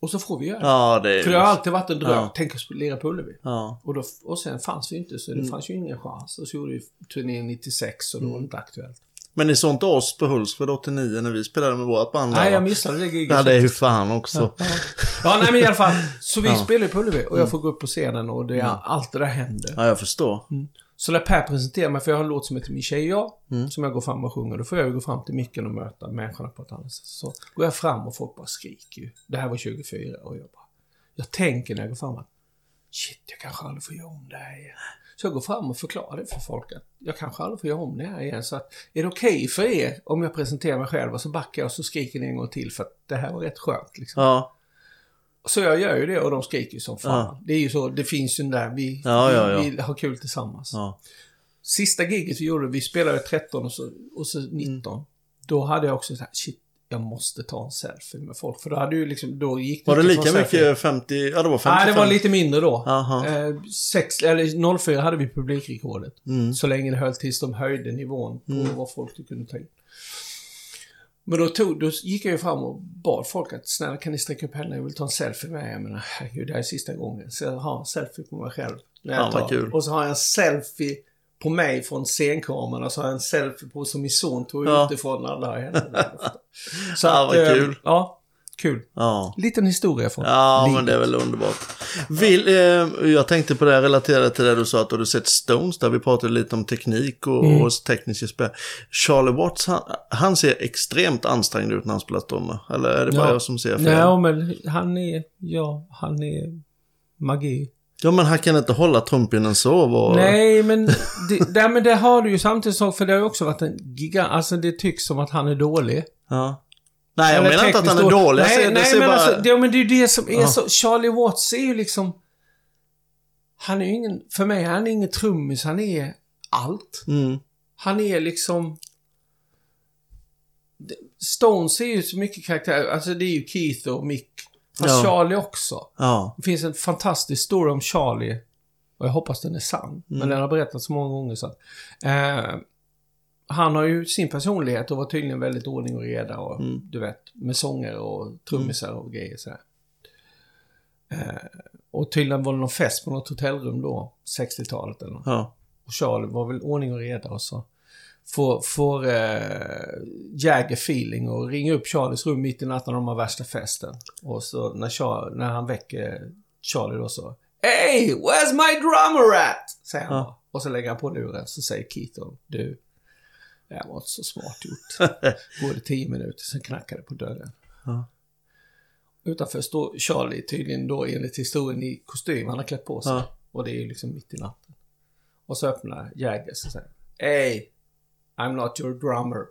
Och så får vi göra det. Ja, det är... För det har alltid varit en dröm. Ja. Tänk att spela på Ullevi. Ja. Och, då, och sen fanns vi inte, så det Mm. fanns ju ingen chans. Och så gjorde vi turnén 96 och då var det inte aktuellt. Men ni såg inte oss på Hultsfred 89 när vi spelade med vårt band? Nej, jag missade det giget. Ja, det är ju fan också. Ja, ja nej men i alla fall. Så vi Ja. Mm. spelar på Ullevi och jag får gå upp på scenen och det, allt det där händer. Ja, jag förstår. Så när Per presenterar mig, för jag har en låt som heter Min tjej och jag, Mm. som jag går fram och sjunger, då får jag ju gå fram till micken och möta människorna på ett annat sätt. Så går jag fram och folk bara skriker ju. Det här var 24 och jag bara... Jag tänker när jag går fram att shit, jag kanske aldrig får göra om det här igen. Så jag går fram och förklarar det för folk att jag kanske aldrig får göra om det här igen. Så att, är det okej för er om jag presenterar mig själv och så backar jag och så skriker ni en gång till för att det här var rätt skönt liksom. Ja. Så jag gör ju det och de skriker som fan. Ja. Det är ju så, det finns ju den där, vi, Ja, ja, vi, vi har kul tillsammans. Sista giget vi gjorde, vi spelade 13 och så, och så 19. Då hade jag också så här, shit, jag måste ta en selfie med folk. För då hade ju liksom, då gick Var det lika selfie. mycket 50? Ja, det var 55. Nej, det var lite mindre då. Jaha. Eh, sex, eller 04 hade vi publikrekordet. Mm. Så länge det höll tills de höjde nivån på Mm. vad folk kunde ta in. Men då, tog, då gick jag ju fram och bad folk att snälla kan ni sträcka upp händerna, jag vill ta en selfie med er. Jag menar, herregud, det här är sista gången. Så jag har en selfie på mig själv. Fan, vad kul. Och så har jag en selfie på mig från scenkameran och så har jag en selfie på som min son tog Ja. utifrån när alla händerna. Så Ja, vad eh, kul. Ja, kul. Ja. Liten historia från Ja, livet. men det är väl underbart. Vill, eh, jag tänkte på det relaterat till det du sa att du sett Stones där vi pratade lite om teknik och, Mm. och tekniska spel. Charlie Watts, han, han ser extremt ansträngd ut när han spelar trummor. Eller är det bara Ja. jag som ser fel? Nej, men han är, ja, han är magi. Ja, men han kan inte hålla trumpinnen så. Var... Nej, men det, där, men det har du ju samtidigt så, för det har ju också varit en gigant, alltså det tycks som att han är dålig. Ja. Nej, jag menar inte att han är dålig. Nej, ser, nej ser men bara... alltså, det, men det är ju det som är Ja. så, Charlie Watts är ju liksom, han är ju ingen, för mig, han är ingen trummis, han är allt. Mm. Han är liksom... Stones är ju så mycket karaktär, alltså det är ju Keith och Mick. Fast Ja. Charlie också. Ja. Det finns en fantastisk story om Charlie. Och jag hoppas den är sann. Men Mm. den har berättats så många gånger så att, eh, Han har ju sin personlighet och var tydligen väldigt ordning och reda och Mm. du vet, med sånger och trummisar och grejer sådär. Eh, och tydligen var det någon fest på något hotellrum då, 60-talet eller något. Ja. Och Charlie var väl ordning och reda och så får, får eh, Jagger feeling och ringer upp Charlies rum mitt i natten när de har värsta festen. Och så när, Char- när han väcker Charlie då så Hey, where's my drummer at? Säger han Ja. Och så lägger han på luren så säger då, du, det var inte så smart gjort. Går det tio minuter, sen knackar det på dörren. Ja. Utanför står Charlie tydligen då enligt historien i kostym. Han har klätt på sig. Ja. Och det är ju liksom mitt i natten. Och så öppnar Jaggers och säger Hey, I'm not your drummer.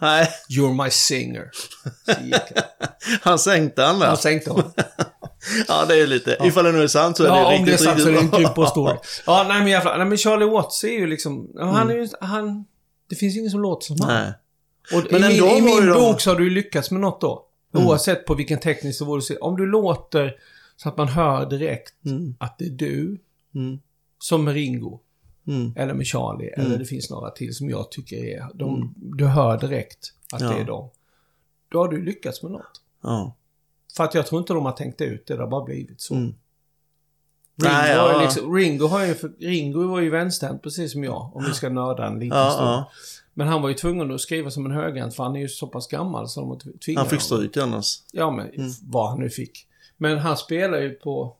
Nej, You're my singer. Han. sänkte han där. Han sänkte honom. Ja, det är lite. Ifall det nu är sant så är det Ja, om riktigt, det är sant så är det en riktigt bra. på story. Ja, nej men jävlar. Nej men Charlie Watts är ju liksom... ja, Han är ju... Han... Det finns ingen som låter som han. Nej. Och Men i min, i min de- bok så har du lyckats med något då. Mm. Oavsett på vilken teknisk nivå du ser. Om du låter så att man hör direkt Mm. att det är du, Mm. som med Ringo, Mm. eller med Charlie, Mm. eller det finns några till som jag tycker är... De, Du hör direkt att Ja. det är dem. Då har du lyckats med något. Ja. För att jag tror inte de har tänkt ut det, det har bara blivit så. Mm. Ringo, Nej, har ja. liksom, Ringo, har ju, Ringo var ju vänsterhänt precis som jag, om vi ska nörda en liten Ja, stund. ja. Men han var ju tvungen att skriva som en högerhänt för han är ju så pass gammal så de var tvingade Han fick stryk annars. Ja, men Mm. vad han nu fick. Men han spelar ju på,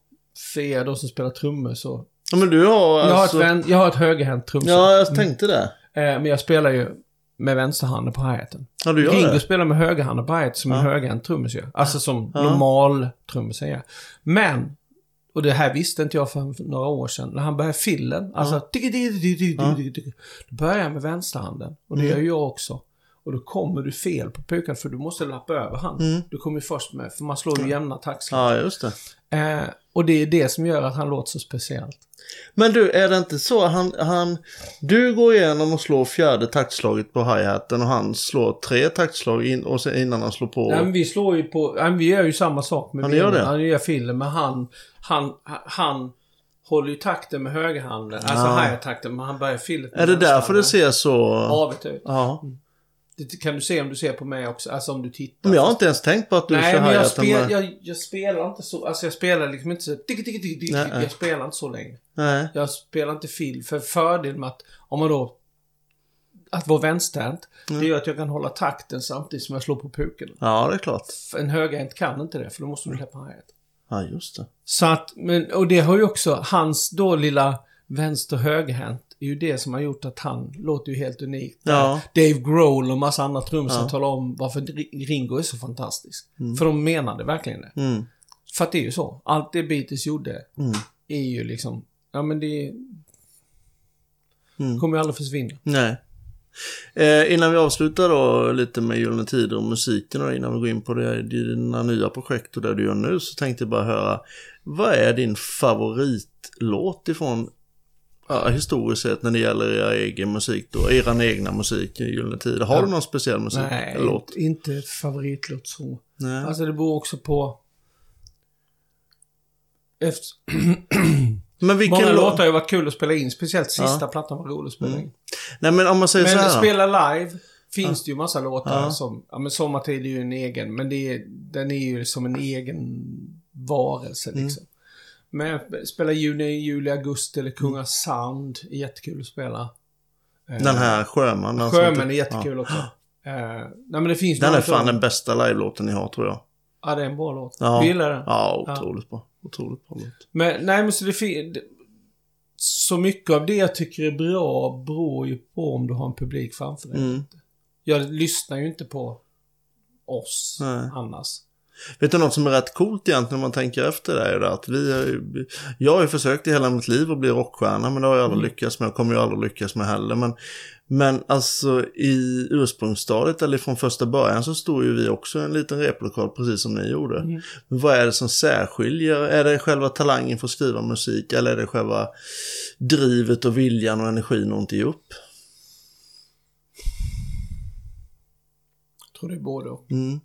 för er då som spelar trummor så... Ja, men du har Jag har alltså... ett, vän, jag har ett högerhänt trumset. Ja, jag tänkte det. Eh, men jag spelar ju med vänsterhanden på hi-haten. Ja, du gör Ringo det? spelar med högerhanden på hi som en Ja. högerhänt trummis gör. Alltså som Ja. normal trummis är. Men, och det här visste inte jag för några år sedan, när han börjar fillen, alltså Ja. då börjar jag med vänsterhanden. Och det Mm. gör jag också. Och då kommer du fel på pukan för du måste lappa över handen. Mm. Du kommer ju först med, för man slår ju jämna taktslag. Ja, just det. Eh, och det är det som gör att han låter så speciellt. Men du, är det inte så han, han... Du går igenom och slår fjärde taktslaget på hi-haten och han slår tre taktslag in, och sen, innan han slår på... Nej, men vi slår ju på, nej, vi gör ju samma sak med Ja, ni gör benen. det? Han gör filen, men han, han, han håller ju takten med högerhanden. Alltså Ah. hi-hat-takten, men han börjar filet med är det därför det ser så... Avet ut. Ja. Det kan du se om du ser på mig också, alltså om du tittar. Men jag har inte ens tänkt på att du Nej, kör men jag, spel, jag, jag spelar inte så, alltså jag spelar liksom inte så, tick, tick, tick, tick, jag spelar inte så länge. Nej. Jag spelar inte fil, för fördelen med att, om man då, att vara vänsterhänt, Mm. det gör att jag kan hålla takten samtidigt som jag slår på puken. Ja, det är klart. En högerhänt kan inte det, för då måste du släppa hi Ja, just det. Så att, men, och det har ju också, hans då lilla vänster högerhänt är ju det som har gjort att han låter ju helt unikt. Ja. Dave Grohl och massa andra trummisar Ja. talar om varför Ri- Ringo är så fantastisk. För de menade verkligen det. Mm. För att det är ju så. Allt det Beatles gjorde Mm. är ju liksom, ja men det Mm. kommer ju aldrig försvinna. Nej. Eh, innan vi avslutar då lite med Gyllene Tider och musiken och innan vi går in på det, dina nya projekt och det du gör nu så tänkte jag bara höra Vad är din favoritlåt ifrån ja, historiskt sett när det gäller er egen musik då? Er egna musik i Gyllene Tider. Har Ja. du någon speciell musik? Nej, låt? inte, favoritlåt så. Nej. Alltså det beror också på... Efter, Men vilken många låt? låtar har ju varit kul att spela in, speciellt sista Ja. plattan var rolig att spela Mm. in. Nej men om man säger så Men här. då. spela live finns det ju massa låtar Ja. som, ja men Sommartid är ju en egen, men det är, den är ju som en egen varelse Mm. liksom. Men spela juni, juli, augusti eller Kungasand är jättekul att spela. Eh, Den här Sjöman. Sjömän inte- är jättekul också. Eh, nej men det finns Ja. Den är fan den bästa live-låten ni har tror jag. Ja, det är en bra låt. Ja. Vi gillar den. Ja, otroligt bra. Otroligt bra låt. Men nej, men så det. Så mycket av det jag tycker är bra beror ju på om du har en publik framför dig. Mm. Jag lyssnar ju inte på oss Nej. annars. Vet du något som är rätt coolt egentligen när man tänker efter det? Är det att vi har jag har ju försökt i hela mitt liv att bli rockstjärna men det har jag aldrig Mm. lyckats med. Jag kommer ju aldrig lyckas med heller. Men, men alltså i ursprungsstadiet eller från första början så stod ju vi också i en liten replokal precis som ni gjorde. Mm. Men vad är det som särskiljer? Är det själva talangen för att skriva musik eller är det själva drivet och viljan och energin att inte ge upp? Jag tror det är både och. Mm.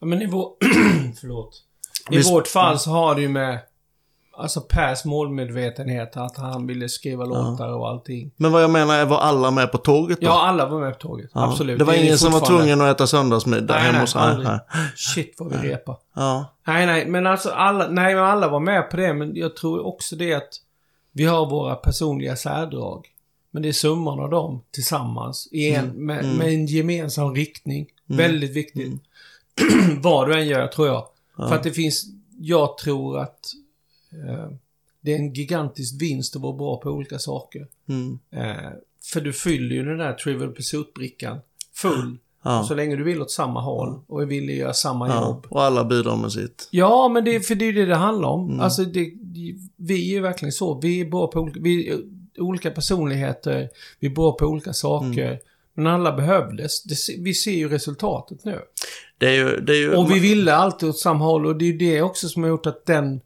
Ja, men i vår... Förlåt. I Visst- vårt fall så har det ju med... Alltså Pers målmedvetenhet, att han ville skriva låtar och allting. Men vad jag menar är, var alla med på tåget då? Ja, alla var med på tåget. Ja. Absolut. Det var är ingen som var tvungen att äta söndagsmiddag Nej, hemma nej, hos aldrig. nej. Shit vad vi repar. Ja. Nej, nej, men alltså alla, nej, men alla var med på det, men jag tror också det att vi har våra personliga särdrag. Men det är summan av dem tillsammans i en, Mm, med, mm. med en gemensam riktning. Mm. Väldigt viktigt. Vad du än gör, tror jag. Ja. För att det finns, jag tror att eh, det är en gigantisk vinst att vara bra på olika saker. Mm. Eh, för du fyller ju den där Trivial Pursuit-brickan full. Ja. Så länge du vill åt samma håll och är villig att göra samma ja. jobb. Och alla bidrar med sitt. Ja, men det, för det är det det handlar om. Mm. Alltså, det, vi är ju verkligen så. Vi är bra på olika, vi, olika personligheter. Vi är bra på olika saker. Mm. Men alla behövdes. Det, vi ser ju resultatet nu. Det är ju... Det är ju Och vi ville alltid åt samma håll. Och det är ju det också som har gjort att den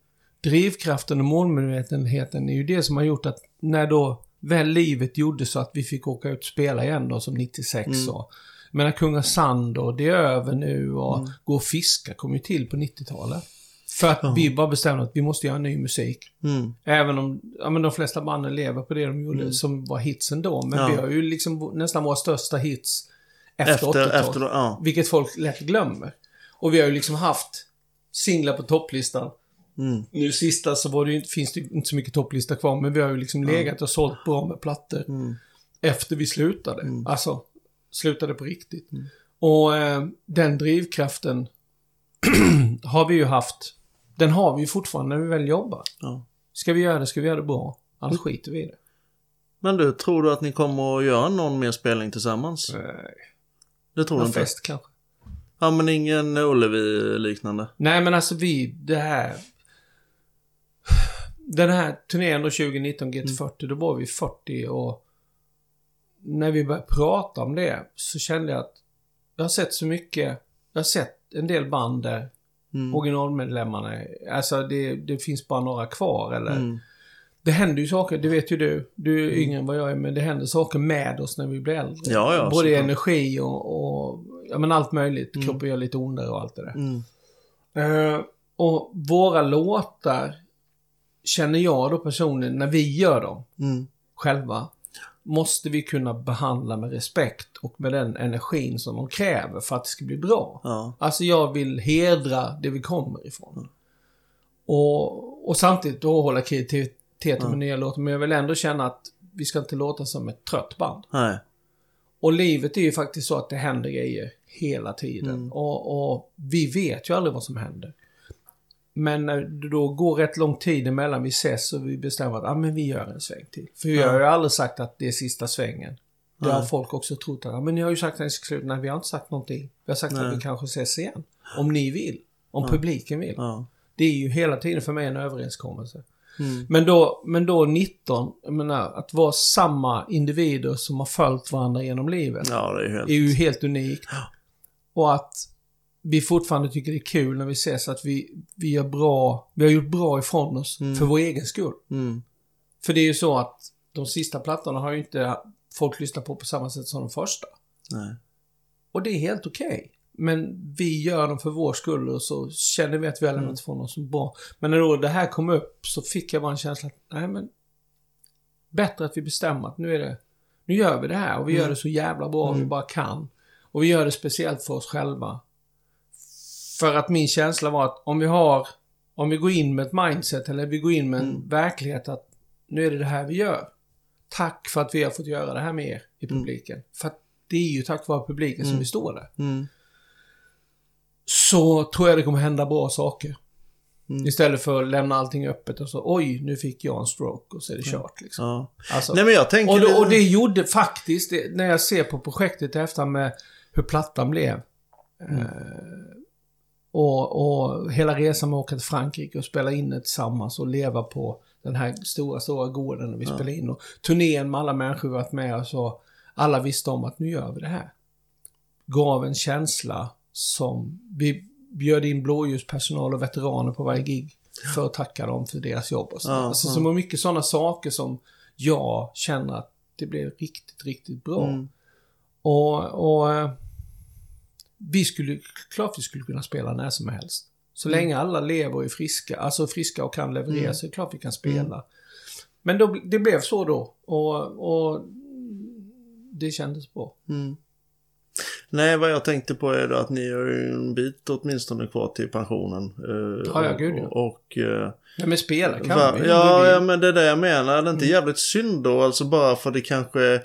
drivkraften och målmedvetenheten är ju det som har gjort att när då väl livet gjorde så att vi fick åka ut och spela igen då som 96 Mm. och jag menar Kungasand och det är över nu och Mm. Gå och fiska kom ju till på 90-talet. För att Ja. vi bara bestämde att vi måste göra ny musik. Mm. Även om ja, men de flesta banden lever på det de gjorde Mm. som var hitsen då. Men Ja. vi har ju liksom nästan våra största hits efter, Efter, 80-talet. efter, ja. Vilket folk lätt glömmer. Och vi har ju liksom haft singlar på topplistan. Mm. Nu sista så var det ju, finns det inte så mycket topplista kvar, men vi har ju liksom legat och sålt bra med plattor Mm. efter vi slutade. Mm. Alltså, slutade på riktigt. Mm. Och eh, den drivkraften har vi ju haft. Den har vi ju fortfarande när vi väl jobbar. Ja. Ska vi göra det, ska vi göra det bra. Annars skiter vi i det. Men du, tror du att ni kommer att göra någon mer spelning tillsammans? Nej. Det tror du inte? fest kanske. Ja, men ingen Ullevi-liknande? Nej men alltså vi, det här... Den här turnén då 2019 GT40, då var vi 40 och... När vi började prata om det så kände jag att jag har sett så mycket, jag har sett en del band där Mm. originalmedlemmarna, alltså det, det finns bara några kvar eller... Mm. Det händer ju saker, det vet ju du. Du är yngre än vad jag är, men det händer saker med oss när vi blir äldre. Ja, ja, Både såklart. energi och, och, ja men allt möjligt. Kroppen gör lite ondare och allt det där. Mm. Eh, och våra låtar känner jag då personligen, när vi gör dem Mm. själva, måste vi kunna behandla med respekt och med den energin som de kräver för att det ska bli bra. Ja. Alltså jag vill hedra det vi kommer ifrån. Och, och samtidigt då hålla kreativiteten med nya låtar, men jag vill ändå känna att vi ska inte låta som ett trött band. Nej. Och livet är ju faktiskt så att det händer grejer hela tiden. Och, och vi vet ju aldrig vad som händer. Men när det då går rätt lång tid emellan vi ses och vi bestämmer att ah, men vi gör en sväng till. För vi har ju aldrig sagt att det är sista svängen. Det har folk också trott att ah, men ni har ju sagt att ni ska sluta. Nej, vi har inte sagt någonting. Vi har sagt Nej. att vi kanske ses igen. Om ni vill. Om publiken vill. Det är ju hela tiden för mig en överenskommelse. Mm. Men då, men då 19, jag menar, att vara samma individer som har följt varandra genom livet ja, det är helt... är ju helt unikt. Och att vi fortfarande tycker det är kul när vi ses att vi, vi gör bra, vi har gjort bra ifrån oss för vår egen skull. Mm. För det är ju så att de sista plattorna har ju inte folk lyssnat på på samma sätt som de första. Nej. Och det är helt okej. Men vi gör dem för vår skull och så känner vi att vi har lämnat ifrån oss bra. Men när då det här kom upp så fick jag bara en känsla att, nej men... Bättre att vi bestämmer att nu är det... Nu gör vi det här och vi gör det så jävla bra vi bara kan. Och vi gör det speciellt för oss själva. För att min känsla var att om vi har... Om vi går in med ett mindset eller vi går in med en verklighet att nu är det det här vi gör. Tack för att vi har fått göra det här med er i publiken. För att det är ju tack vare publiken som vi står där. Mm. Så tror jag det kommer hända bra saker. Mm. Istället för att lämna allting öppet och så oj, nu fick jag en stroke och så är det kört liksom. Ja. Alltså, Nej, men jag tänker... och, det, och det gjorde faktiskt, det, när jag ser på projektet efter med hur plattan blev. Mm. Eh, och, och hela resan med att åka till Frankrike och spela in det tillsammans och leva på den här stora, stora gården när vi spelade in. Och turnén med alla människor vi varit med och så. Alla visste om att nu gör vi det här. Gav en känsla som vi bjöd in blåljuspersonal och veteraner på varje gig för att tacka dem för deras jobb och så. Ja, alltså, ja. så mycket sådana saker som jag känner att det blev riktigt, riktigt bra. Mm. Och, och eh, vi skulle, klart vi skulle kunna spela när som helst. Så Mm. länge alla lever och är friska, alltså friska och kan leverera så är det klart vi kan spela. Men då, det blev så då. Och, och det kändes bra. Mm. Nej, vad jag tänkte på är då att ni har ju en bit åtminstone kvar till pensionen. Eh, Ja, ja, gud, ja. Och, och eh, Ja, men spela kan va, vi. ja, ja, men det är det jag menar. Är det Mm. inte jävligt synd då? Alltså bara för det kanske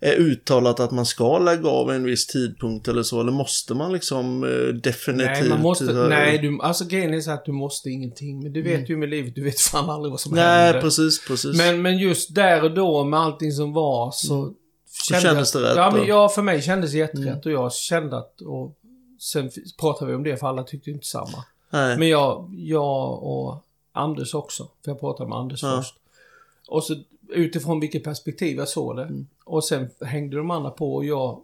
är uttalat att man ska lägga av en viss tidpunkt eller så. Eller måste man liksom eh, definitivt... Nej, man måste, eh, nej du, alltså grejen är så att du måste ingenting. Men du vet ju med livet, du vet fan aldrig vad som Mm. Nej, händer. precis, precis. Men, men just där och då med allting som var så... kände kändes det rätt Ja, men ja, för mig kändes det jätterätt och jag kände att... Och sen pratade vi om det för alla tyckte inte samma. nej. Men jag, jag och Anders också. För jag pratade med Anders Ja. först. Och så utifrån vilket perspektiv jag såg det. Mm. Och sen hängde de andra på och jag...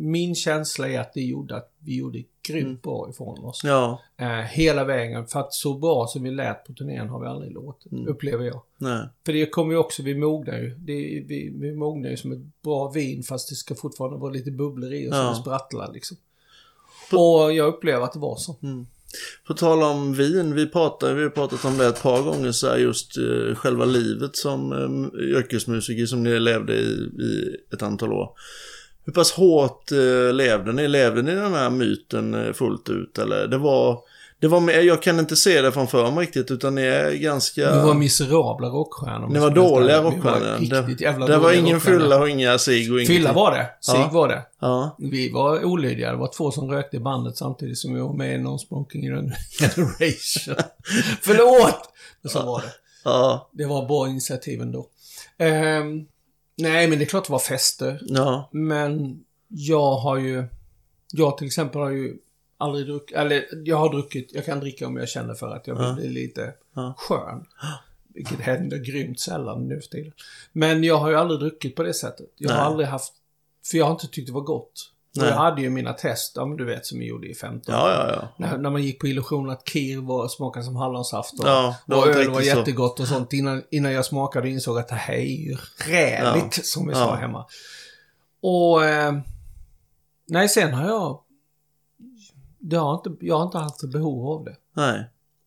Min känsla är att det gjorde att vi gjorde grymt Mm. bra ifrån oss. Ja, Eh, hela vägen. För att så bra som vi lät på turnén har vi aldrig låtit. Mm. Upplever jag. nej. För det kommer ju också, vi mognar ju. Det, vi, vi mognar ju som ett bra vin fast det ska fortfarande vara lite bubblor i och så Ja. det sprattlar liksom. Och jag upplever att det var så. På tal om vin, vi, pratar, vi har pratat om det ett par gånger så här just eh, själva livet som eh, yrkesmusiker som ni levde i, i ett antal år. Hur pass hårt eh, levde ni? Levde ni den här myten eh, fullt ut eller? Det var, det var med, jag kan inte se det från för mig riktigt utan ni är ganska... Vi var miserabla rockstjärnor. ni var dåliga rockstjärnor. Vi var riktigt Det, jävla det var ingen fylla och inga cigg och ingenting. Fylla var det. Sig Ja. var det. Ja, Vi var olydiga. Det var två som rökte i bandet samtidigt som vi var med i Non Smoking Generation. Förlåt! Men så var det. ja, Det var bra initiativ ändå. Ehm, Nej, men det är klart det var fester. Ja. Men jag har ju... Jag till exempel har ju aldrig druckit... Eller jag har druckit. Jag kan dricka om jag känner för att jag vill Ja. bli lite Ja. skön. Vilket händer grymt sällan nu för tiden. Men jag har ju aldrig druckit på det sättet. Jag har Nej. aldrig haft... För jag har inte tyckt det var gott. Och Nej. jag hade ju mina test, ja men du vet som vi gjorde i 15. Ja, ja, ja. När, när man gick på illusionen att kir var, smakade som hallonsaft och, Ja, och öl var så. jättegott och sånt. Innan, innan jag smakade och insåg att det här är ju räligt, som vi sa Ja. hemma. Och... Eh, nej, sen har jag... Det har inte, jag har inte haft behov av det. Nej.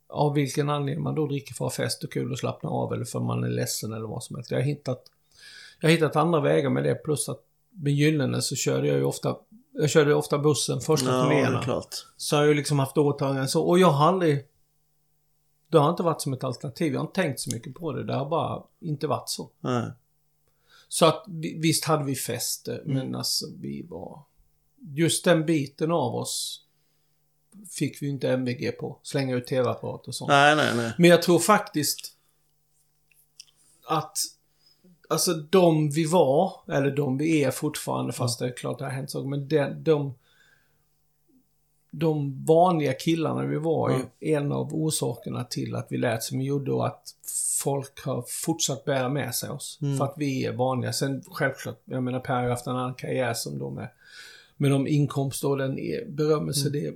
Av vilken anledning man då dricker för att ha fest och kul och slappna av eller för man är ledsen eller vad som helst. Jag har hittat, jag har hittat andra vägar med det plus att med Gyllene så körde jag ju ofta, jag körde ofta bussen första Ja, turnéerna. klart. Så har jag ju liksom haft åtaganden så. Och jag har aldrig... Det har inte varit som ett alternativ. Jag har inte tänkt så mycket på det. Det har bara inte varit så. Nej. Så att vi- visst hade vi fester, men alltså vi var... Just den biten av oss fick vi inte MVG på. Slänga ut TV-apparat och sånt. Nej, nej, nej. Men jag tror faktiskt att Alltså de vi var, eller de vi är fortfarande, fast det är klart det har hänt saker, men de, de de vanliga killarna vi var Mm. är en av orsakerna till att vi lät som vi gjorde och att folk har fortsatt bära med sig oss. Mm. För att vi är vanliga. Sen självklart, jag menar Per har haft en annan karriär som de är. Med de inkomster och den berömmelse Mm. det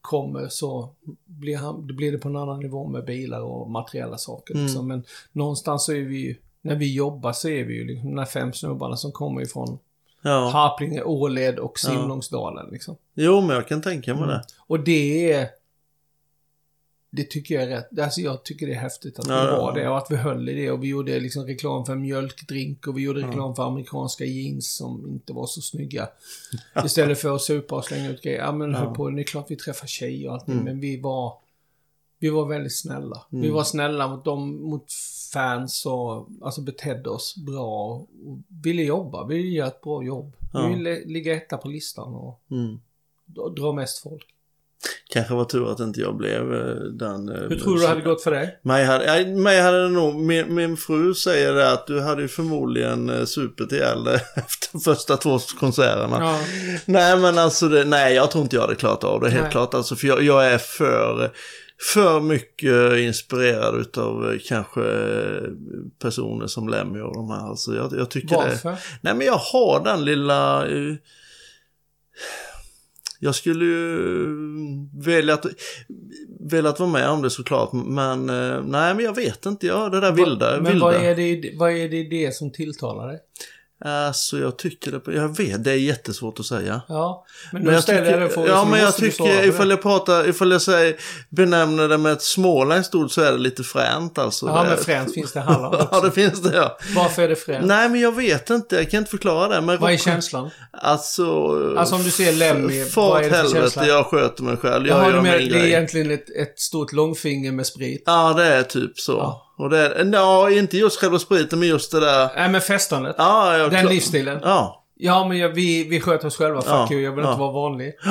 kommer så blir, han, blir det på en annan nivå med bilar och materiella saker. Mm. Liksom. Men någonstans så är vi ju, när vi jobbar så är vi ju liksom de här fem snubbarna som kommer ifrån Ja. Harplinge, Åled och Simlångsdalen. Liksom. Jo, men jag kan tänka mig Mm. det. Och det är... Det tycker jag är rätt. Alltså jag tycker det är häftigt att Ja, vi ja, var ja. det och att vi höll i det. Och vi gjorde liksom reklam för mjölkdrink och vi gjorde Ja. reklam för amerikanska jeans som inte var så snygga. Istället för att supa och slänga ut grejer. Ja men Ja. höll på, det är klart vi träffar tjejer och allting, Mm. men vi var... Vi var väldigt snälla. Vi Mm. var snälla mot dem, mot fans och alltså betedde oss bra. Och ville jobba, vi ville göra ett bra jobb. Ja. Vi ville ligga etta på listan och Mm. dra mest folk. Kanske var tur att inte jag blev eh, den... eh, Hur tror du det hade gått för dig? Mig hade, mig hade det nog, min, min fru säger det att du hade ju förmodligen eh, supit ihjäl efter första två konserterna. Ja. Nej men alltså, det, nej jag tror inte jag hade klarat av det helt Nej. klart. Alltså, för jag, jag är för, för mycket inspirerad utav eh, kanske personer som Lemmy och de här. Alltså, jag, jag tycker det. Varför? Nej men jag har den lilla... eh, Jag skulle ju velat, velat vara med om det såklart, men eh, nej men jag vet inte, ja det där vilda. Men vilda. vad är, det, vad är det det som tilltalar dig? Alltså jag tycker det, jag vet, det är jättesvårt att säga. Ja, men nu Men jag ställer jag tycker, den frågan ja men jag tycker ifall jag pratar, ifall jag säger, benämner det med ett småländskt ord så är det lite fränt alltså. Ja, men fränt finns det hallon ja också. det finns det ja. Varför är det fränt? Nej men jag vet inte, jag kan inte förklara det. Men Vad är känslan? Alltså... Alltså, om du ser Lemmy, vad är det för känsla? jag sköter mig själv. Jag Jaha, gör min det är grej. egentligen ett, ett stort långfinger med sprit? Ja, det är typ så. Ja. Och det är, ja, inte just själva spriten, men just det där. Nej, men festandet. Ja, jag Den klar- livsstilen. Ja. Ja, men jag, vi, vi sköter oss själva. Fuck Ja, you, jag vill ja. inte vara vanlig.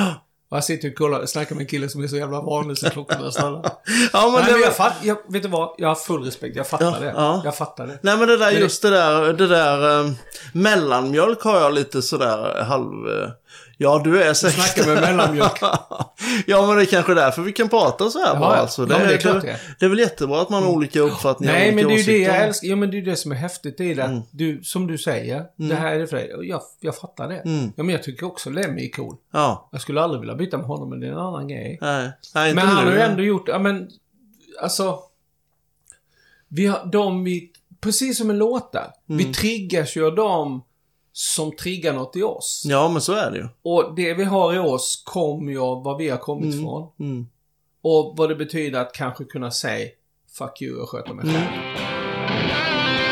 Och jag sitter och kollar, snackar med en kille som är så jävla vanlig så klockorna stannar. Ja, men Nej, det men jag fatt, jag, vet du vad? Jag har full respekt. Jag fattar Ja, det. ja. Jag fattar det. Nej men det där, Men det- just det där, det där eh, mellanmjölk har jag lite sådär halv... eh, ja, du är säkert... snackar med mellanmjölk. ja, men det är kanske därför vi kan prata så här Ja, bara. ja. Alltså. Ja, men det är klart det, det är. det är väl jättebra att man har olika uppfattningar Nej, och men olika det är ju det jag älskar. Ja, men det är det som är häftigt. Det är det att Mm. du, som du säger, det här är det för dig. Jag, jag fattar det. Mm. Ja, men jag tycker också Lemmy är cool. Ja, Jag skulle aldrig vilja byta med honom, men det är en annan grej. nej. nej inte Men han nu. har ju ändå gjort, ja men, alltså. Vi har, de vi, precis som en låtar. Vi Mm. triggas ju av dem som triggar något i oss. Ja, men så är det ju. Och det vi har i oss kommer ju av var vi har kommit Mm. ifrån. Mm. Och vad det betyder att kanske kunna säga Fuck you, jag sköter mig själv.